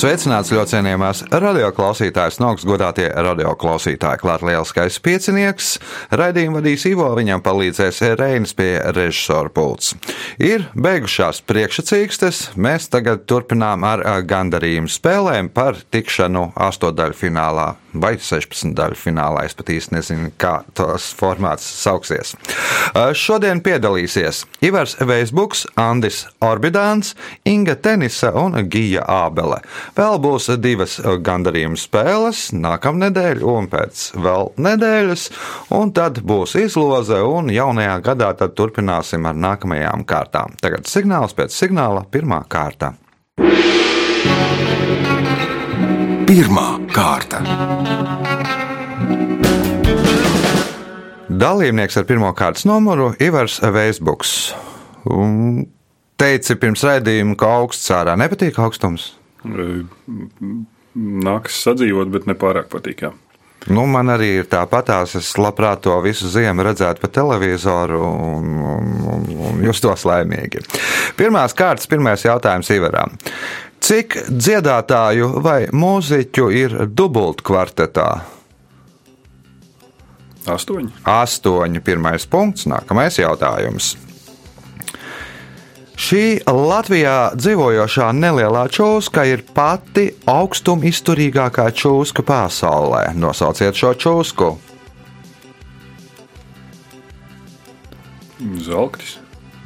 Sveicināts ļoti cienījamās radioklausītājas, no augstas godātie radioklausītāji. Klāt lielskais piecinieks, raidījumu vadīs Ivo, viņam palīdzēs Reinas pie režisora pults. Ir beigušās priekšsacīkstes, mēs tagad turpinām ar gandarījumu spēlēm par tikšanu astotdaļu finālā vai 16 daļu finālā. Es pat īsti nezinu, kā tos formāts sauksies. Šodien piedalīsies Ivars Veisbuks, Andis Orbidāns, Inga Tenisa un Gija Ābele. Vēl būs divas gandarījuma spēles nākamnedēļ un pēc vēl nedēļas, un tad būs izloze, un jaunajā gadā tad turpināsim ar nākamajām kārtām. Tagad signāls pēc signāla pirmā kārta. Pirmā kārta. Dalībnieks ar pirmā kārtas numuru Ivars Veisbuks. Un teici pirms raidījuma, ka augsts ārā nepatīk augstums. Nākas sadzīvot, bet ne pārāk patīk. Jā. Nu, man arī ir tāpatās. Es labprāt to visu ziemu redzētu pa televizoru un, un, un, un justos laimīgi. Pirmās kārtas, pirmais jautājums Ivaram. Cik dziedātāju vai mūziķu ir dubultkvartetā? Astoņi. Astoņi. Pirmais punkts, nākamais jautājums. Šī Latvijā dzīvojošā nelielā čūska ir pati augstumizturīgākā čūska pasaulē. Nosauciet šo čūsku. Zelktis.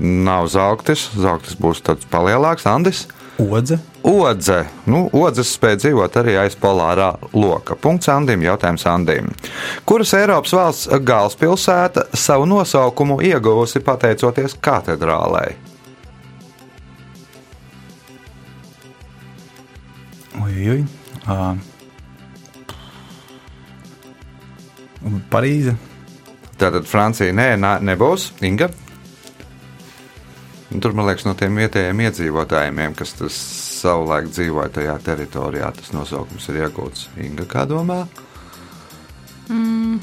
Nav zelktis, zelktis būs tāds palielāks, Andis. Odze. Odze. Nu, odzes spēja dzīvot arī aiz polārā loka. Punkts Andim. Jautājums Andim. Kuras Eiropas valsts galvaspilsēta savu nosaukumu ieguvusi pateicoties katedrālei? Ujui. Uh, Parīze. Tātad Francija nē, nā, nebūs. Inga. Un tur, man liekas, no tiem vietējiem iedzīvotājiem, kas tas savulaik dzīvoja tajā teritorijā, tas nosaukums ir iegūts. Inga, kā domā? Mm,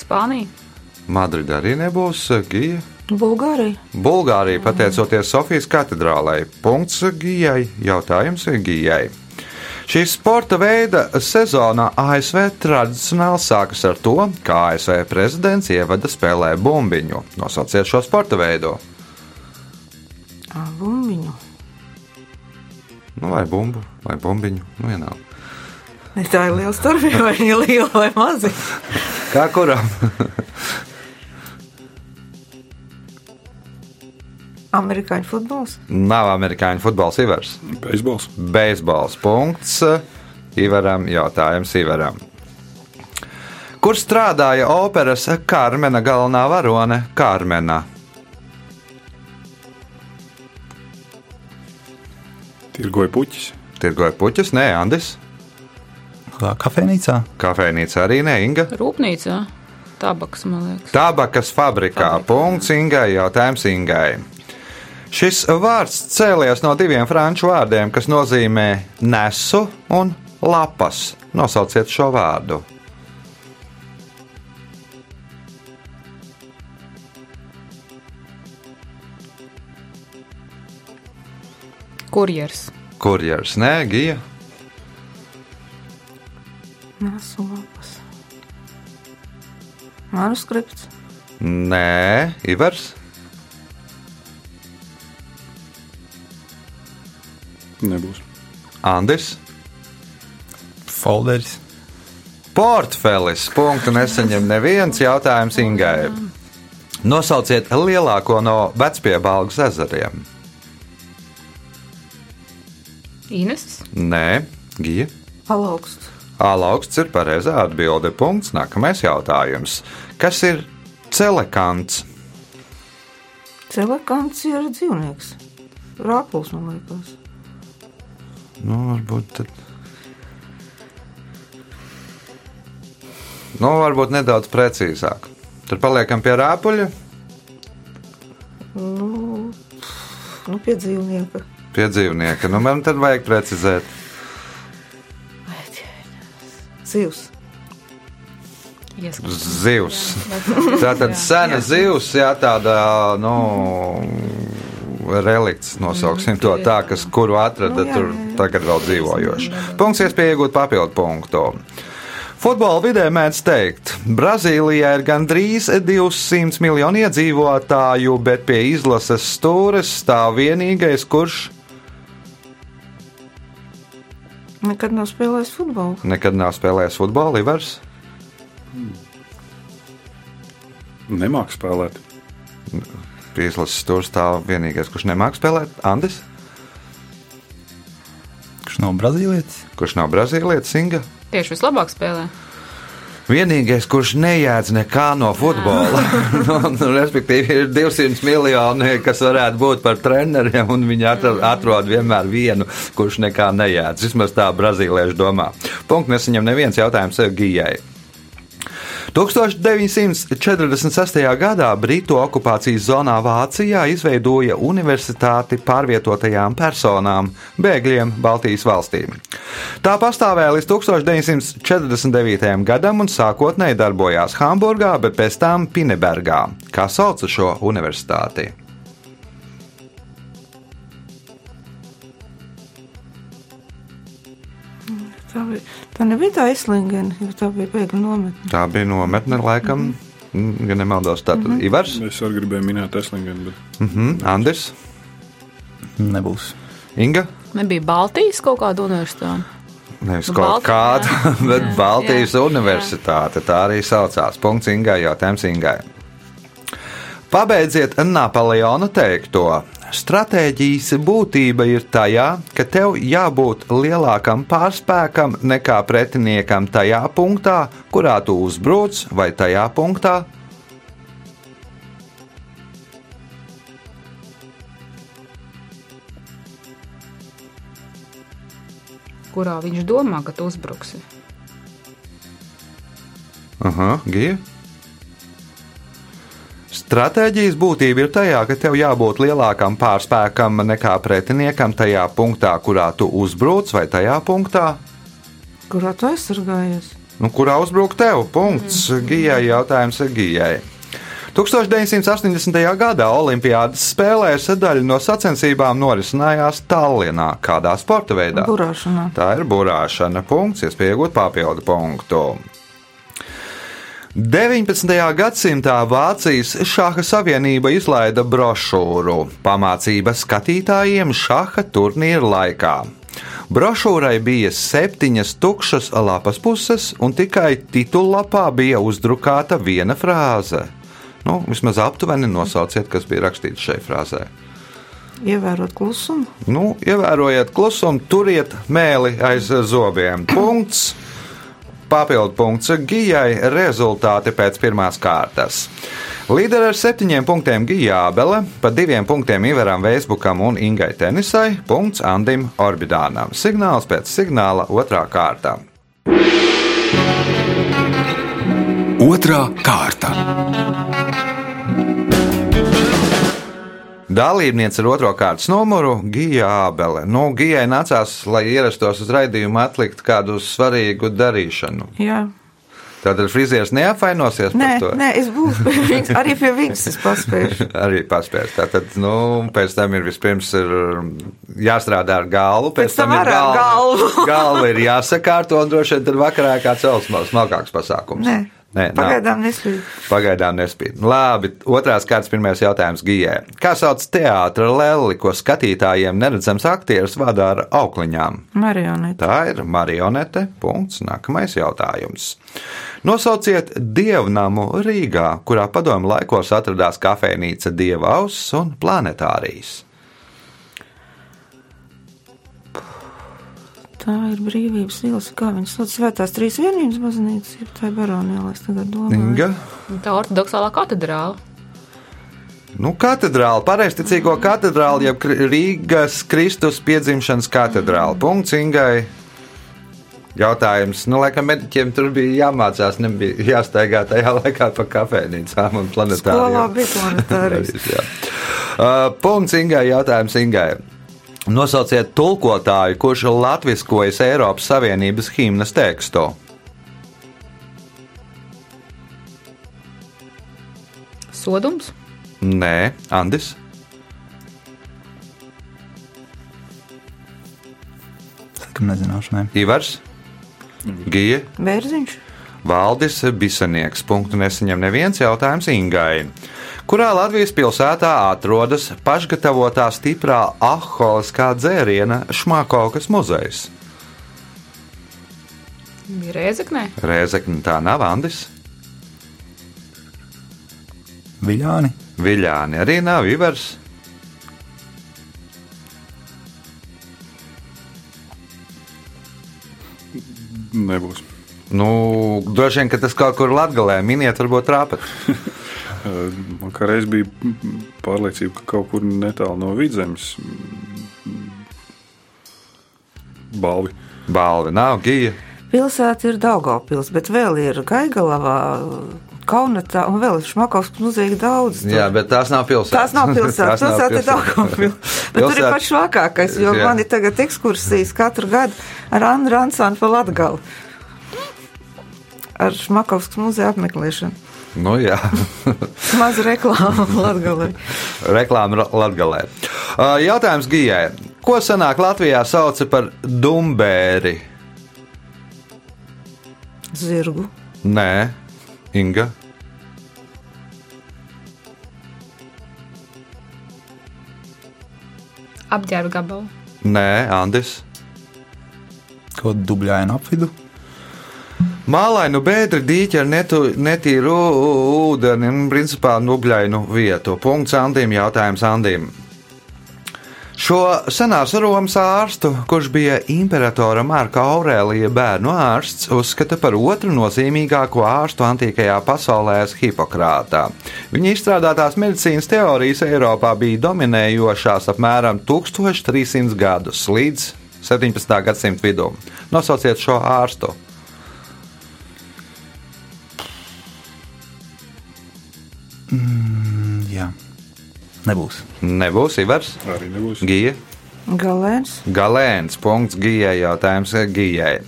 Spānija. Madrida arī nebūs. Gija. Bulgārija. Bulgārija, pateicoties Sofijas katedrālei. Punkts Gijai. Jautājums Gijai. Šī sporta veida sezonā ASV tradicionāli sākas ar to, ka ASV prezidents ievada spēlē bumbiņu. Nosauciet šo sporta veidu. Bumbiņu. Nu, vai bumbu, vai bumbiņu. Nu, vienalga. Tā ir liela starpība, vai viņa ir liela vai maza. Kā kuram? Amerikāņu futbols. Nav amerikāņu futbols Ivars. Beisbols. Beisbols punkts. Ivaram jautājums Ivaram. Kur strādāja operas Karmena galvenā varone Karmena? Tirgoja puķis. Tirgoja puķis, nē, Andis. Kafejnīcā. Kafejnīca arī nē, Inga. Rūpnīcā. Tabaks, man liekas. Tabakas fabrikā. Fabrikā. Punkts Ingai. Jautājums Ingai. Šis vārds cēlies no diviem franču vārdiem, kas nozīmē nesu un lapas. Nosauciet šo vārdu. Kurjers. Kurjers, nē, Gija. Nesu lapas. Manuskripts. Nē, Ivars. Nebūs. Andis. Folderis. Portfelis. Punktu nesaņem neviens jautājums Ingai. Nosauciet lielāko no vecpiebalgas ezeriem. Ines. Nē, Gija. Alaugsts. Alaugsts ir pareizā atbilde. Punkts. Nākamais jautājums. Kas ir celekants? Celekants ir dzīvnieks. Rāpuls, man liekas. Nu, varbūt tad. Nu, varbūt nedaudz precīzāk. Tur paliekam pie rāpuļa, Nu, nu pie dzīvnieka. pie dzīvnieka. Nu, man tad vajag precizēt. Zivs. Ieskats. Zivs. Tātad sena zivs, jā, tāda, nu, relikts, nosauksim to tā, kas kuru atrada Nu, jā, tur jā, jā. Tagad vēl dzīvojoši. Punkts iespēja iegūt papildu punktu. Futbola vidē mēdz teikt, Brazīlijā ir gandrīz 200 miljoni iedzīvotāju, bet pie izlases stūres stāv vienīgais, kurš Nekad nav spēlējis futbolu. nekad nav spēlējis futbolu, Ivars. Nemāk spēlēt. Pie izlases stūres stāv vienīgais, kurš nemāk spēlēt, Andis, Kurš nav brazīlietis? kurš nav brazīlietis, Inga. Tieši vislabāk spēlē. Vienīgais, kurš nejēdz nekā no futbola, nu, nu, respektīvi, ir 200 miljoni, kas varētu būt par treneriem, un viņi atrod, atrod vienmēr vienu, kurš nekā nejēdz. Vismaz tā brazīlieši domā. Punkts nesaņem neviens jautājums sev gijai. 1946. gadā Britu okupācijas zonā Vācijā izveidoja universitāti pārvietotajām personām, bēgļiem Baltijas valstīm. Tā pastāvēja līdz 1949. gadam un sākotnēji darbojās Hamburgā, bet pēc tam Pinebergā. Kā sauca šo universitāti? Tā nebija tā izslēgta, jo tā bija bēgļu nometne. Tā bija nometne, laikam, mm, ja nemaldos. Tātad Ivars, Es arī gribēju minēt Eslingenu, bet mhm, Andris, Nebūs. Inga. Nebija Baltijas kaut kāda universitāte. Nevis Nu, kaut Baltija, kāda, jā. bet Jā, Baltijas jā, universitāte. Tā arī saucās. Punkts Ingai, jautājums Ingai. Pabeidziet Napoleona teikto. Stratēģijas būtība ir tajā, ka tev jābūt lielākam pārspēkam nekā pretiniekam tajā punktā, kurā tu uzbruc, vai tajā punktā, Kurā viņš domā, ka tu uzbruksi? Aha, Gija. Stratēģijas būtība ir tajā, ka tev jābūt lielākam pārspēkam nekā pretiniekam tajā punktā, kurā tu uzbruc, vai tajā punktā, Kurā tu aizsargājies? nu, kurā uzbruk tev. Punkts. Gijai jautājums ir Gijai. 1980. gadā Olimpiādas spēlēs daļa no sacensībām norisinājās Tallinā. Kādā sporta veidā? Burāšanā. Tā ir burāšana. Punkts, iespējot papildu punktu. 19. gadsimtā Vācijas šāda savienība izlaida brošūru pamācības skatītājiem šāda turnīra laikā. Brošūrai bija septiņas tukšas lapas puses, un tikai titullapā bija uzdrukāta viena frāze. Nu, vismaz aptuveni nosauciet, kas bija rakstīts šai frāzē. Ievērot klusumu. Nu, ievērojiet klusumu, turiet mēli aiz zobiem. Punkts. Papildu punkts Gijai. Rezultāti pēc pirmās kārtas. Līderi ar septiņiem punktiem Gijā Abele, pa diviem punktiem Ivaram Veisbukam un Ingai Tenisai, punkts Andim Orbidānam. Signāls pēc signāla otrā kārta. Otra kārta. Dalībniece ar otro kārtas numuru - Gija Ābele. Nu, Gijai nācās, lai ierastos uz raidījumu, atlikt kādu svarīgu darīšanu. Jā. Tātad frizieris neapvainosies Nē, par to. nē, es būšu pie viņas. Arī pie viņas es paspēju. Arī paspēs. Tātad, nu, pēc tam ir vispirms ir jāstrādā ar galvu, pēc, Pēc tam ar galvu. galva ir jāsakārto un droši vien tad vakarā kāds vēl smal- smalkāks pasākums. Nē, Nē, pagaidām nespēju. Pagaidām nespīd. Labi, otrās kārtas pirmais jautājums Gijai. Kā sauc teātra leli, ko skatītājiem neredzams aktieris vada ar aukliņām? Marionete. Tā ir marionete. Punkts. Nākamais jautājums. Nosauciet dievnamu Rīgā, kurā padomu laikos atradās kafejnīca Dieva auss un planetārijas. Tā ir brīvības ielas, kā viņas sauc, svētās trīs vienības baznīcas, ir tā baronēlā, es tagad domāju. Inga. Tā ortodoksālā katedrāla. Nu, katedrāle, pareizticīgo katedrāle, jeb Rīgas Kristus piedzimšanas katedrāle. Punkts Ingai. Jautājums, nu, laikam, mediķiem tur bija jāmācās, nebija jāstaigā tajā laikā pa kafejnīcām un planetārijām. Skolā bija planetārijas. Uh, punkts Ingai. Jautājums Ingai. Nosauciet tulkotāju, kurš latviskojas Eiropas Savienības himnas tekstu. Sodums? Nē, Andis. Sakam, nezināšu, nē. Ivars? Gija? Bērziņš. Valdis Bisanieks. Punktu nesaņem neviens jautājums Ingai. Kurā Latvijas pilsētā atrodas pašgatavotā stiprā alkoholiskā dzēriena Šmakovkas muzejs? bija Rēzeknē, Rēzekne tā nav Andis. Viļāni. Viļāni arī nav Ivars. Nebūs. Nu, droši vien, ka tas kaut kur Latvijā miniet, varbūt trāpat. Man kā reiz bija pārliecība, ka kaut kur netālu no vidzemes balvi. Balvi nav Gija. Pilsēta ir Daugavpils, bet vēl ir Gaigalavā, Kaunatā un vēl ir Šmakovskas muzeja daudz. tur. Jā, bet tās nav pilsētas. Tās nav pilsētas. Pilsēta ir Daugavpils. Bet tur ir pats švakākais, jo Jā. man ir tagad ekskursijas katru gadu ar Annu Ransānu pa Latgalu. Ar Šmakovskas muzeja apmeklēšanu. Nu, jā, Maza reklāma Latgalē. reklāma Latvijā. Jautājums Gijai. Ko senāk Latvijā sauca par dumbēri? Zirgu. Nē, Inga. apģērba gabalu, Nē, Andis. Ko dubļainu apvidu? Mālainu bēdri dīķi ar netu, netīru ūdeni un principā nubļainu vietu. Punkts Andim, jautājums Andim. Šo senās Romas ārstu, kurš bija imperatora Marka Aurēlija bērnu ārsts, uzskata par otru nozīmīgāko ārstu antīkajā pasaulē Hipokrātā. Viņa izstrādātās medicīnas teorijas Eiropā bija dominējošās apmēram 1300 gadus līdz 17. gadsimta vidum. Nosauciet šo ārstu! Mm, jā. Nebūs. Nebūs Ivars, Arī nebūs. Gija, Galēns. Galēns. Punkts Gijai. Jautājums Gijai.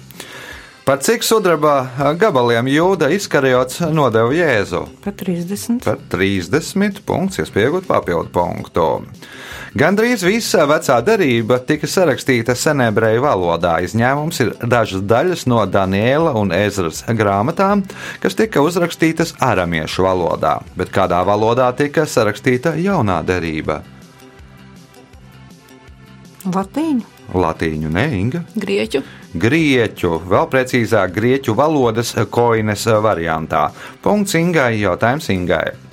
Par cik sudraba gabaliem jūda izkarjots nodeva Jēzu? Pa 30. Par 30 punkts, iespējot papildu punktu. Gandrīz visa vecā derība tika sarakstīta senebreju valodā. Izņēmums ir dažas daļas no Daniela un Ezras grāmatām, kas tika uzrakstītas aramiešu valodā. Bet kādā valodā tika sarakstīta jaunā derība? Latīņu. Latīņu, ne Inga? grieķu, Grieķu, vēl precīzāk, grieķu valodas koines variantā. Punkts Ingai, jautājums Ingai.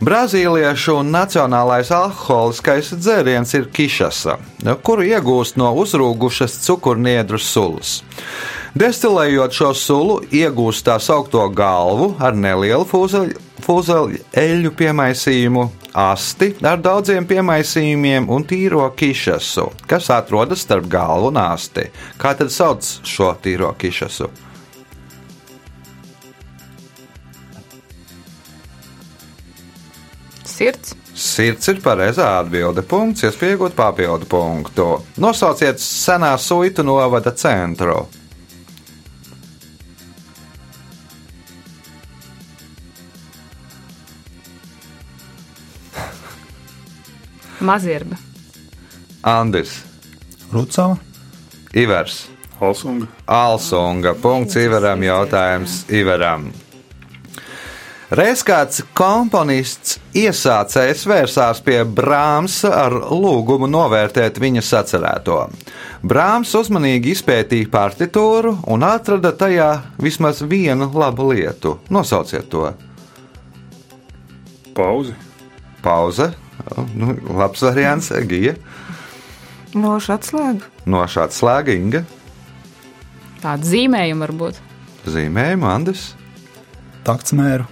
Brazīliešu nacionālais alkoholiskais dzēriens ir kišasa, kuru iegūst no uzrūgušas cukurniedru sulas. Destilējot šo sulu, iegūst tā saucamo galvu ar nelielu fūzeļu eļļu piemaisījumu, asti ar daudziem piemaisījumiem un tīro kišasu, kas atrodas starp galvu un asti. Kā tad sauc šo tīro kišasu? Sirds, Sirds ir pareizā atbilde. Punkts, iespējot papildu punktu. Nosauciet senā suitu novada centru. mazirba, Andis, Rucava. Ivers, Alsunga. Alsunga. Punkts Ivaram, jautājums Ivaram. Reiz kāds komponists iesācējs vērsās pie Brāmsa ar lūgumu novērtēt viņa sacerēto. Brāms uzmanīgi izpētīja partitūru un atrada tajā vismaz vienu labu lietu. Nosauciet to. Pauzi. Pauze. Nu, labs variants, Gija. Nošu atslēgu. No šāda slēga Inga. tāda zīmējuma varbūt. Zīmējumu Andis. Taktsmēru.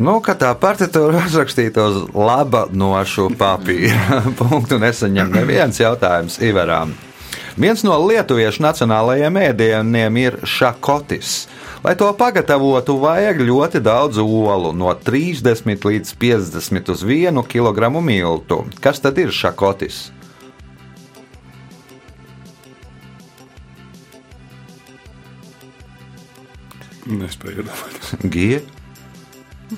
Nu, ka tā partitūra uzrakstīta uz laba nošu papīra. Punktu nesaņem neviens jautājums Ivaram. Viens no lietuviešu nacionālajiem ēdieniem ir šakotis. Lai to pagatavotu, vajag ļoti daudz olu, no 30 līdz 50 uz 1 kg miltu. Kas tad ir šakotis? Nespēju iedomāties. Gija,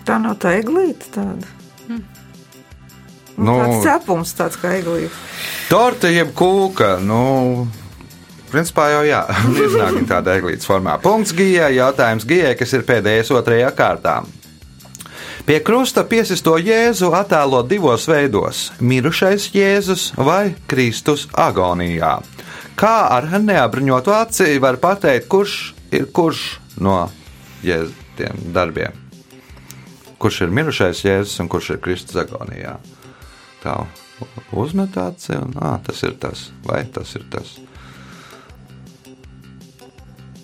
Tā nav tā eglīte tāda. Nu, Nu, tāds cepums, tāds kā eglīte. Torte jeb kūka. Nu, Principā jau jā, iznāk tādā eglītes formā. Punkts gijai, jautājums gijai, kas ir pēdējais otrajā kārtā. Pie krusta piesisto Jēzu attēlo divos veidos - mirušais Jēzus vai Kristus agonijā. Kā ar neapbruņotu aci var pateikt, kurš ir kurš no Jēzus darbiem? Kurš ir mirušais Jēzus un kurš ir Kristus agonijā? Tā uzmet aci un ā, tas ir tas, vai tas ir tas.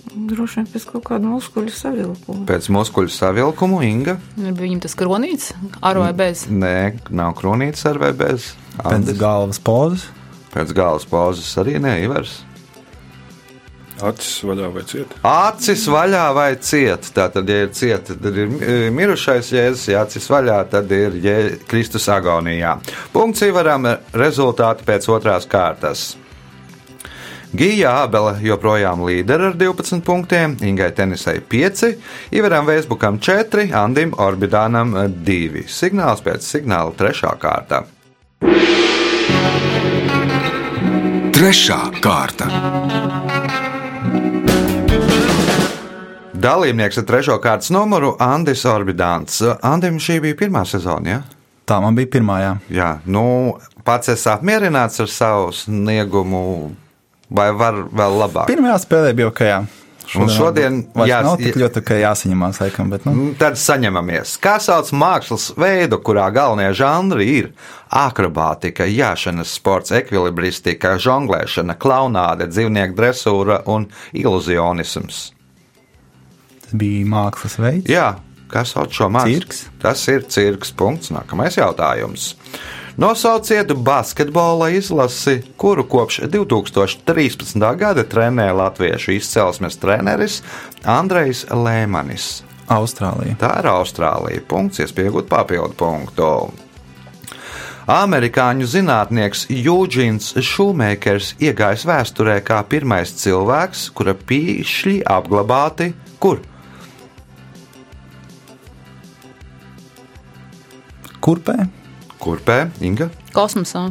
Droši vien pēc kaut kāda muskuļu savilkuma. Pēc muskuļu savilkumu Inga. Viņam tas kronīts ar vai bez. Nē, nav kronītes ar vai bez. Pēc Andis? galvas pozas. Pēc galvas pauzes arī neivers. Acis vaļā vai ciet? Acis vaļā vai ciet. Tātad, ja ir cieta, tad ir e, mirušais jēzus, ja acis vaļā, tad ir jē, Kristus agonijā. Punkts Ivaram, rezultāti pēc otrās kārtas. Gija Ābele joprojām līdera ar 12 punktiem, Ingai Tenisai 5, Ivaram Vēsbukam 4, Andim Orbidānam 2. Signāls pēc signāla 3. kārta. Trešā kārta. Dalībnieks ar trešo kārtas numuru Andris Orbidāns. Andim šī bija pirmā sezona, ja? Tā man bija pirmā. Jā. Jā, nu, pats esmu apmierināts ar savu sniegumu, vai var vēl labāk? Pirmajā spēlē bija ok. Jā. Un šodien jā, nav tik ļoti ok jāsaņemās, laikam, bet nu, Mm, Tad saņemamies. Kā sauc mākslas veidu, kurā galvenie žanri ir akrobātika, jāšanas sports, ekvilibristika, žonglēšana, klaunāde, dzīvnieku dresūra un iluzionisms? Tas bija mākslas veids. Jā, kas sauc šo mākslu? Tas ir cirks. Punkts. Nākamais jautājums. Nosauciet basketbola izlasi, kuru kopš 2013. gada trenē latviešu izcelsmes treneris Andrejs Lēmanis. Austrālija. Tā ir Austrālija. Punkts, iespējot papildu punktu. Amerikāņu zinātnieks Jūģins Šumēkers iegājis vēsturē kā pirmais cilvēks, kura pīšļi apglabāti kur? Kurpē? Kurpē, Inga? Kosmosā.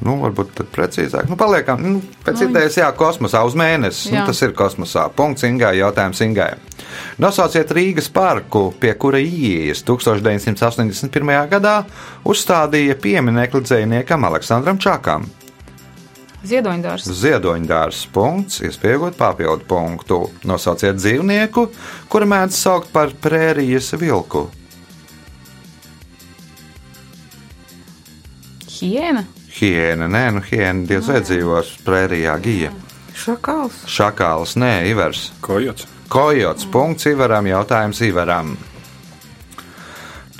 Nu, varbūt tad precīzāk. Nu, paliekam, nu, pēc Nu, idejas, jā, kosmosā uz mēnesi. Nu, Jā. tas ir kosmosā. Punkts Ingai, jautājums Ingai. Nosauciet Rīgas parku, pie kura ieejas 1981. gadā uzstādīja pieminiekli dziniekam Aleksandram Čakam. Ziedoņdārs. Ziedoņdārs punkts, iespējot papildu punktu. Nosauciet dzīvnieku, kuru mēdz saukt par prērijas vilku. Hiena. Hiena, nē, nu hiena diez vai dzīvos prērijā gija. Šakals. Šakāls, nē, Ivars. Kojots. Kojots, punkts Ivaram, jautājums Ivaram.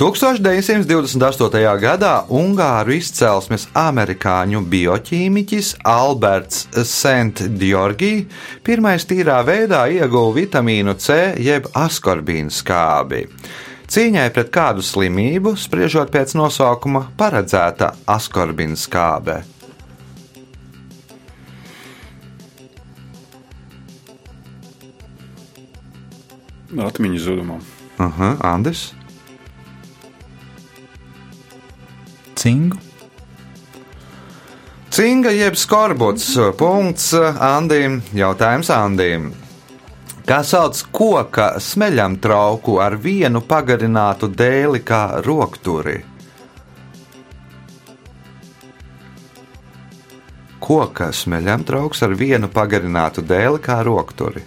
1928. gadā Ungāru izcelsmes amerikāņu bioķīmiķis Alberts Sent-Georgi pirmais tīrā veidā ieguva vitamīnu C jeb askorbīnu skābi. Cīņai pret kādu slimību, spriežot pēc nosaukuma, paredzēta askorbīna skābe. Atmiņas zudumam. Uh -huh, Andis, Cingu. Cinga jeb skorbuts. Punkts Andim. Jautājums Andim. Kā sauc koka smeļam trauku ar vienu pagarinātu dēli kā rokturi? Koka smeļam trauks ar vienu pagarinātu dēli kā rokturi.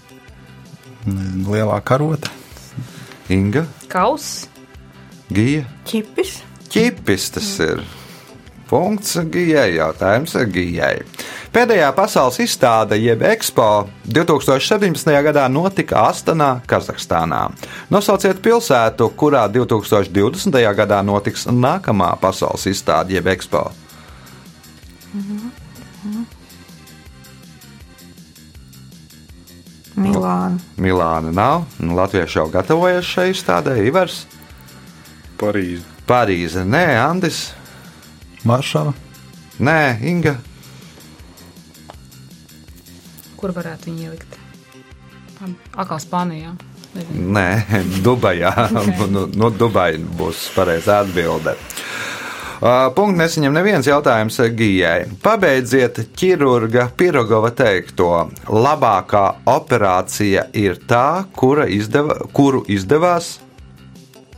Lielā karota. Inga, Kauss. Gija, Čipis. ķipis tas ir. Punkts Gijai, jautājums Gijai. Pēdējā pasaules izstāde, jeb Expo, 2017. gadā notika Astanā, Kazahstānā. Nosauciet pilsētu, kurā 2020. gadā notiks nākamā pasaules izstāde, jeb Expo. Milāna. Milāna nav, nu, Latvieši jau gatavojas šai izstādē, Ivars, Parīze. Parīze, nē, Andis, Varšava. nē, Inga. Kur varētu viņu ielikt? Atkal Spānijā. Nē, Dubajā. no, no Dubajas būs pareizā atbilde. Uh, Punkts nesaņem neviens jautājums Gijai. Pabeidziet ķirurga Pirogova teikto. Labākā operācija ir tā, kura izdeva, kuru izdevās,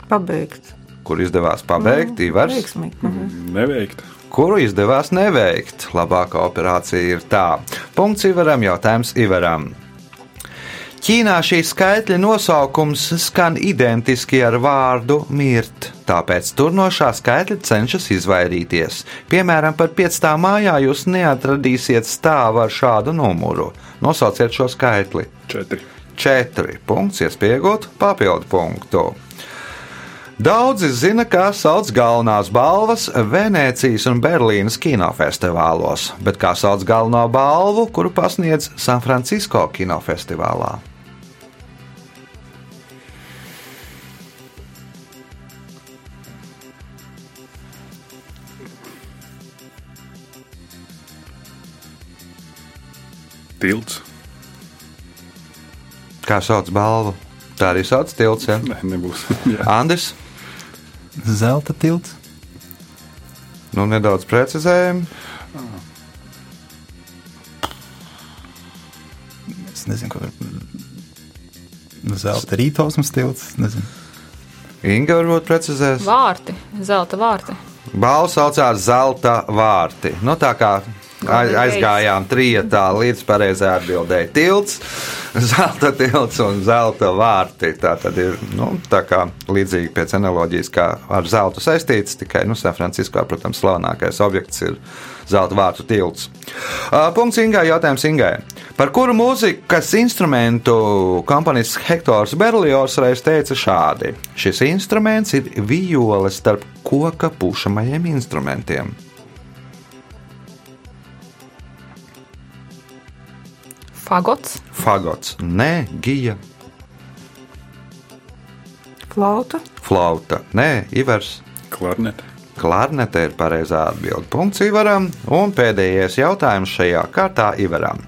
Pabeigt. Kur izdevās pabeigt, Ivars. Veiksmīgi. Mhm. Neveikt. kuru izdevās neveikt. Labākā operācija ir tā. Punkts Ivaram, jautājums Ivaram. Ķīnā šī skaitļa nosaukums skan identiski ar vārdu mirt, tāpēc tur no šā skaitļa cenšas izvairīties. Piemēram, par 5. mājā jūs neatradīsiet stāvu ar šādu numuru. Nosauciet šo skaitli. Četri. 4. Punkts, iespējot papildu punktu. Daudzi zina, kā sauc galvenās balvas Venecijas un Berlīnas kinofestivālos, bet kā sauc galveno balvu, kuru pasniedz San Francisco kinofestivālā. Tilts. Kā sauc balvu? Tā arī sauc tilts. Ja? Nē, nebūs. Andris, Zelta tilts. nu nedaudz precizējumu. Es nezinu, ko tur. Zelta rītausmas tilts. Nezinu. Inga varbūt precizēs. Vārti, zelta vārti. Balvu saucās zelta vārti. Nu, tā kā aizgājām trijotā līdz pareizajai atbildēji. Tilts, zelta tilts un zelta vārti. Tā tad ir nu, tā kā līdzīgi pēc analoģijas, kā ar zeltu saistīts, tikai nu, San Francisco, protams, slavenākais objekts ir zelta vārtu tilts. Punkts Ingai, jautājums Ingai. Par kuru mūzikas instrumentu komponists Hektors Berlios reiz teica šādi: Šis instruments ir vijole starp koka pušamajiem instrumentiem. Fagots, Fagots, nē, gija, Flauta. flauta, nē, ivers. Klarnete. Klarnete ir pareizā atbilde. Punkts Ivaram. Un pēdējais jautājums šajā kārtā Ivaram.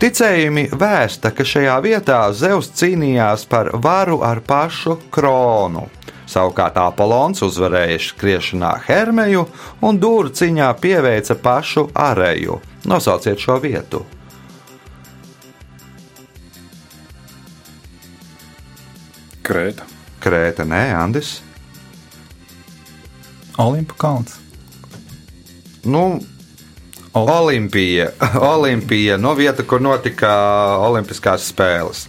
Ticējumi vēsta, ka šajā vietā Zeus cīnījās par varu ar pašu kronu. Savukārt Apollons uzvarēja skriešanā Hermeju un dūru ciņā pieveica pašu arēju. Nosauciet šo vietu. Krēta. Krēta, nē, Andis. Olimpa kalns. Nu, Olimpija, Olimpija no vieta, kur notika Olimpiskās spēles.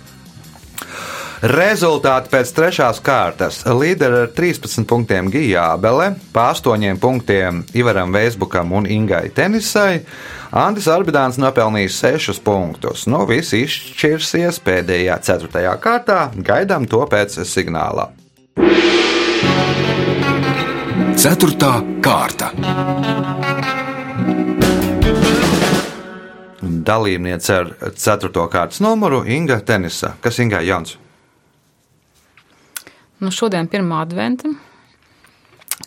Rezultāti pēc trešās kārtas. Līderi ar 13 punktiem Gijā Abele, pa 8 punktiem Ivaram Veisbukam un Ingai Tenisai. Andris Arbidāns nopelnījis 6 punktus. Nu, viss izšķirsies pēdējā 4. kārtā. Gaidām to pēc signāla. Ceturtā kārta. Dalībniece ar 4. kārtas numuru Inga Tenisa. Kas Ingai Jans? Nu šodien pirmā adventa.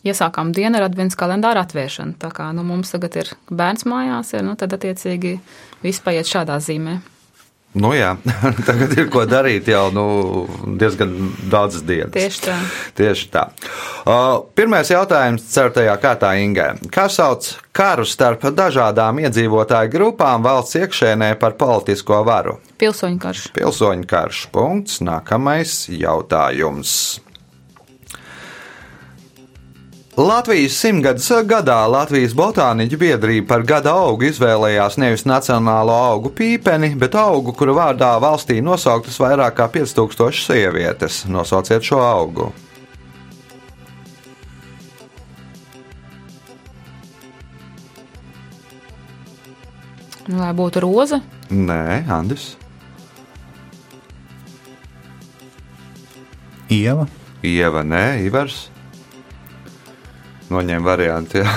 Iesākām dienu ar adventas kalendāra atvēršanu. Tā kā nu, mums tagad ir bērns mājās, ir, nu, tad attiecīgi viss paiet šādā zīmē. Nu jā, tagad ir ko darīt jau nu, diezgan daudzas dienas. Tieši tā. Tieši tā. Uh, Pirmais jautājums ceturtajā kārtā Ingē. Kā sauc karu starp dažādām iedzīvotāju grupām valsts iekšēnē par politisko varu? Pilsoņu karš. Pilsoņu karš. Punkts. Nākamais jautājums. Latvijas simtgadus gadā Latvijas botāniķu biedrība par gada augu izvēlējās nevis nacionālo augu pīpeni, bet augu, kura vārdā valstī nosauktas vairāk kā 5000 sievietes. Nosauciet šo augu. Nu, Vai būtu roza? Nē, Andris. Ieva. Ieva, nē, Ivars. Noņem variantu. Jā.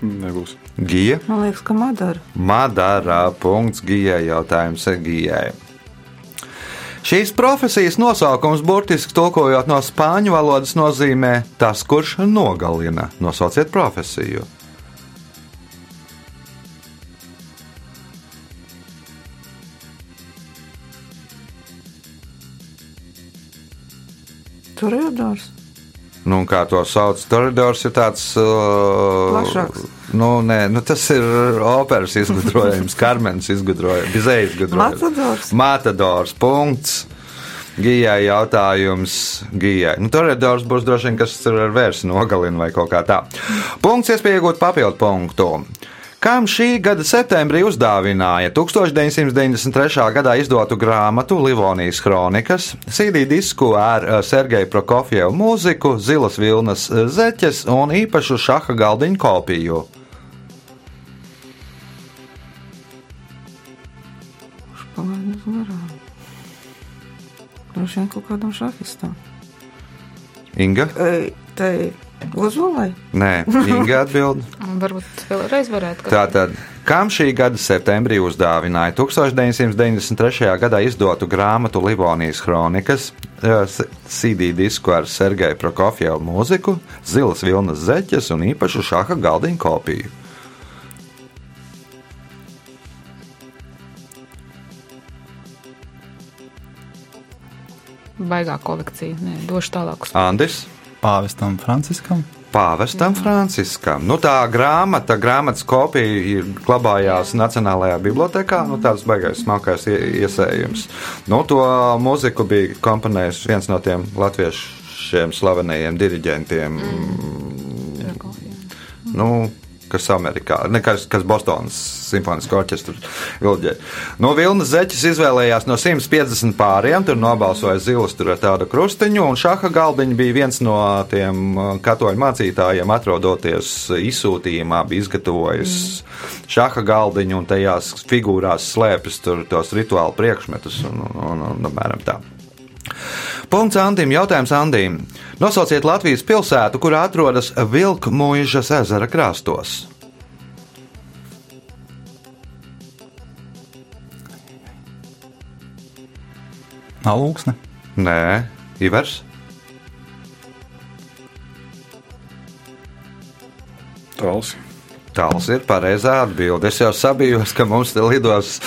Nebūs. Gija. Man liekas, ka Madara. Madara. Punkts Gijai. Jautājums Gijai. Šīs profesijas nosaukums burtiski tulkojot no spāņu valodas nozīmē tas, kurš nogalina. Nosauciet profesiju. Nu, kā to sauc, Toridors ir tāds uh, Plašāks. Nu, nē, nu, tas ir operas izgudrojums, Karmens izgudrojums, Bizējas izgudrojums. Matadors. Matadors. Punkts. Gijai jautājums Gijai. Nu, Toridors būs droši vien, kas ar vērsi nogalina vai kaut kā tā. Punkts, iespēja iegūt papildu punktu. Kam šī gada septembrī uzdāvināja 1993. gadā izdotu grāmatu Livonijas kronikas, CD disku ar eh, Sergeju Prokofjevu mūziku, zilas vilnas eh, zeķes un īpašu šaha galdiņu kopiju? Droši vien kaut kādam šahistam. Inga? Ei, Tai Ozolai? Nē, Inga atbild. Un Varbūt vēlreiz varētu. ka- Tātad, kam šī gada septembrī uzdāvināja 1993. gadā izdotu grāmatu Livonijas kronikas, eh, s- CD disku ar Sergeju Prokofjevu mūziku, zilas vilnas zeķes un īpašu šaha galdiņu kopiju? Baigā kolekcija. Nē, došu tālāk uz Andis. Pāvestam Franciskam. Pāvestam Franciskam. Nu, tā grāmata, grāmatas kopija ir glabājās Nacionālajā bibliotekā. Nu, tāds baigais, smalkais ie- iesējums. Nu, to mūziku bija komponējis viens no tiem latviešiem slavenajiem diriģentiem. Nu, kas Amerikā, ne, kas, kas Bostonas simfoniskā orķestra vilģē. No Vilnas zeķis izvēlējās no 150 pāriem, tur nobalsoja zilas tur ar tādu krustiņu, un šaha galdiņa bija viens no tiem uh, katoļu mācītājiem, atrodoties izsūtījumā, bija izgatavojis šaha galdiņu un tajās figūrās slēpjas tur tos rituālu priekšmetus un, un, un, un apmēram tā. Punkts Andim. Jautājums Andim. Nosauciet Latvijas pilsētu, kurā atrodas Vilkmuižas ezera krastos. Alūksne. Nē, Ivers. Tāls. Tāls ir pareizā atbilde. Es jau sabijos, ka mums te lidos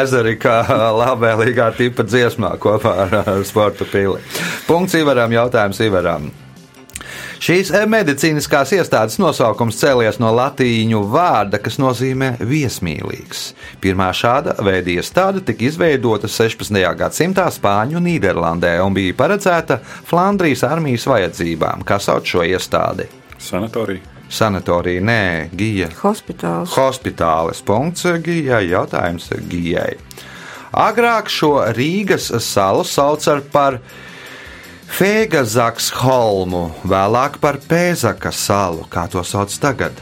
ezeri kā labvēlīgā tipa dziesmā kopā ar, ar sporta pili. Punkts Ivaram, jautājums Ivaram. Šīs medicīniskās iestādes nosaukums cēlies no latīņu vārda, kas nozīmē viesmīlīgs. Pirmā šāda veida iestāde tika izveidota 16. gadsimtā Spāņu Nīderlandē un bija paredzēta Flandrijas armijas vajadzībām. Kā sauc šo iestādi? Sanatorija. Sanatorija, nē, Gija. Hospitāls. Hospitālis. Punkts Gijai. Jautājums Gijai. Agrāk šo Rīgas salu sauca par Fēgazaksholmu, vēlāk par Pēzaka salu. Kā to sauc tagad?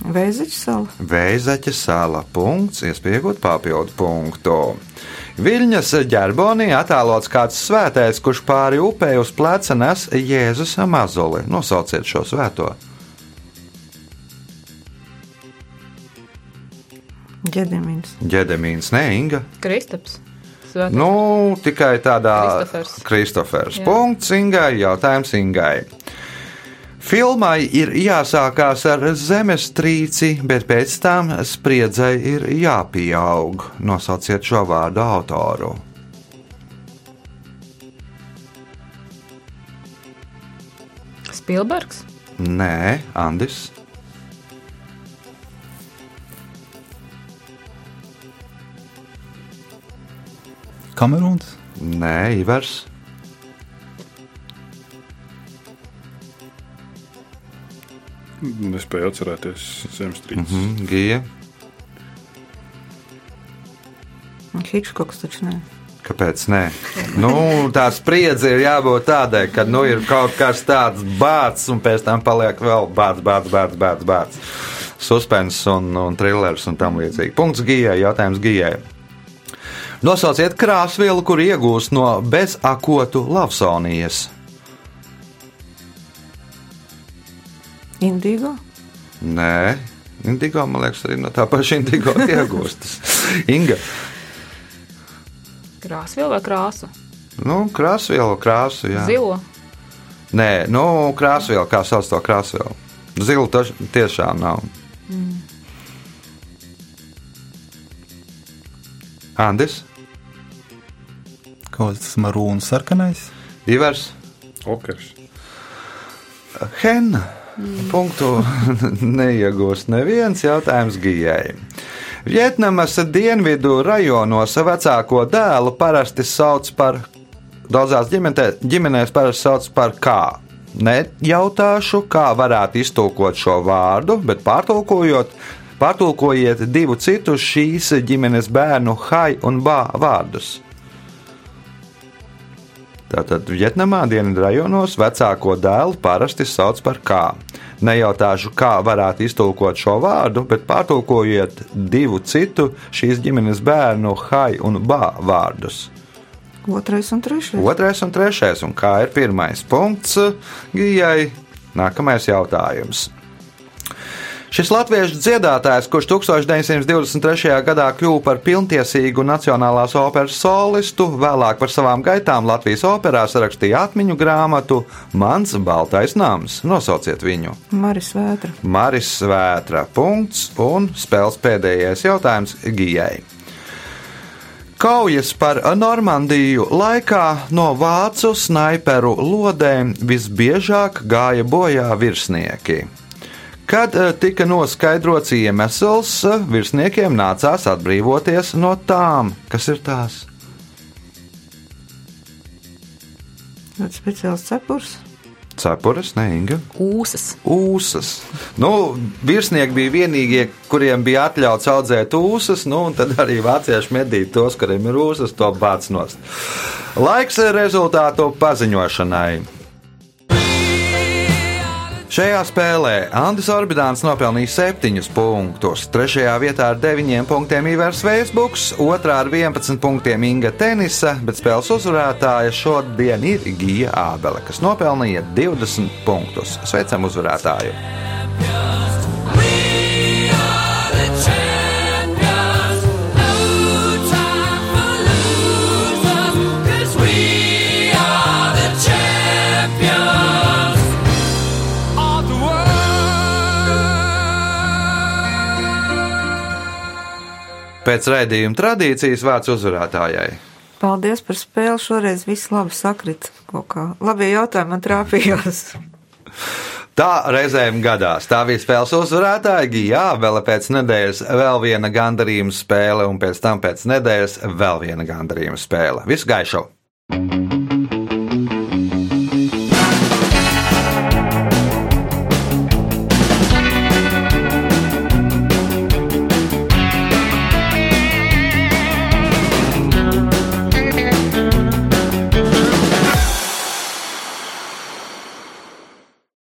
Vēziķa sala. Vēzaķa sala. Punkts, iespējot papildu punktu. Viļņas ģerbonī attēlots kāds svētais, kurš pāri upē uz pleca nes Jēzus mazuli. Nosauciet šo svēto. Ģedemins. Ģedemīns, ne Inga. Kristaps. Svētā. Nu, tikai tādā Kristofers. Kristofers. Punkts Ingai, jautājums Ingai. Filmai ir jāsākās ar zemestrīci, bet pēc tam spriedzei ir jāpieaug. Nosauciet šo vārdu autoru. Spilbergs. Nē, Andis. Kamerūns. Nē, Ivers. Nespēju atcerēties zemestrīces. Mm Mhm, Gija. Hitchcocks taču nē. Kāpēc nē? Nu, tā spriedze ir jābūt tādai, ka nu, ir kaut kas tāds bācis, un pēc tam paliek vēl bācis, bācis, bācis, bācis. bācis. Suspens un, un trilers un tam līdzīgi. Punkts gijai, jautājums gijai. Nosauciet krāsvielu, kur iegūst no bezakotu lavsonijas. Indigo. Nē, indigo, man liekas, arī no tā paša indigo iegūstas. Inga. Krāsvielu vai krāsu? Nu, krāsvielu, krāsu, jā. Zilo. Nē, nu, krāsvielu, kā sauc to krāsvielu. Zilu taš, tiešām nav. Mm. Andis, Kaut kas marūns sarkanais. Ivers, Okers. Henna. Punktu neiegūst neviens jautājums Gijai. Vietnamas dienvidu rajonos vecāko dēlu parasti sauc par, daudzās ģimenē, ģimenēs parasti sauc par kā. Nejautāšu, kā varētu iztulkot šo vārdu, bet pārtulkojot, pārtulkojiet divu citus šīs ģimenes bērnu hai un bā vārdus. Tātad Vietnamā dienvidu rajonos vecāko dēlu parasti sauc par kā. Nejautāšu, kā varētu iztulkot šo vārdu, bet pārtulkojiet divu citu šīs ģimenes bērnu hai un bā vārdus. Otrais un trešais. Otrais un trešais, un kā ir pirmais punkts Gijai? Nākamais jautājums. Šis latviešu dziedātājs, kurš 1923. gadā kļuva par pilntiesīgu Nacionālās operas solistu, vēlāk par savām gaitām Latvijas operā sarakstīja atmiņu grāmatu Mans baltais nams. Nosauciet viņu! Maris Vētra. Maris Svētra. Punkts un spēles pēdējais jautājums Gijai. Kaujas par Normandiju laikā no vācu snaiperu lodēm visbiežāk gāja bojā virsnieki. Kad eh, tika noskaidrots iemesls, eh, virsniekiem nācās atbrīvoties no tām, kas ir tās. Tāds speciāls cepurs. Cepures, neinga, Ūsas. ūsas. Nu, virsnieki bija vienīgie, kuriem bija atļauts audzēt ūsas, nu, un tad arī vācieši medīja tos, kuriem ir ūsas, to bāc nost. Laiks rezultātu paziņošanai. Šajā spēlē Andris Orbītāns nopelnīja 7 punktus. Trešajā vietā ar 9 punktiem Ivers Veisbuks, otrā ar 11 punktiem Inga Tenisa, bet spēles uzvarētāja šodien ir Gija Ābele, kas nopelnīja 20 punktus. Sveicam uzvarētāju! Pēc raidījuma tradīcijas vārds uzvarētājai. Paldies par spēli. Šoreiz viss labi kā. Labie jautājumi man trāpījās. Tā reizēm gadās. Tā bija spēles uzvarētāja, jā, vēl pēc nedēļas vēl viena gandarījuma spēle, un pēc tam pēc nedēļas vēl viena gandarījuma spēle. Visu gaišu!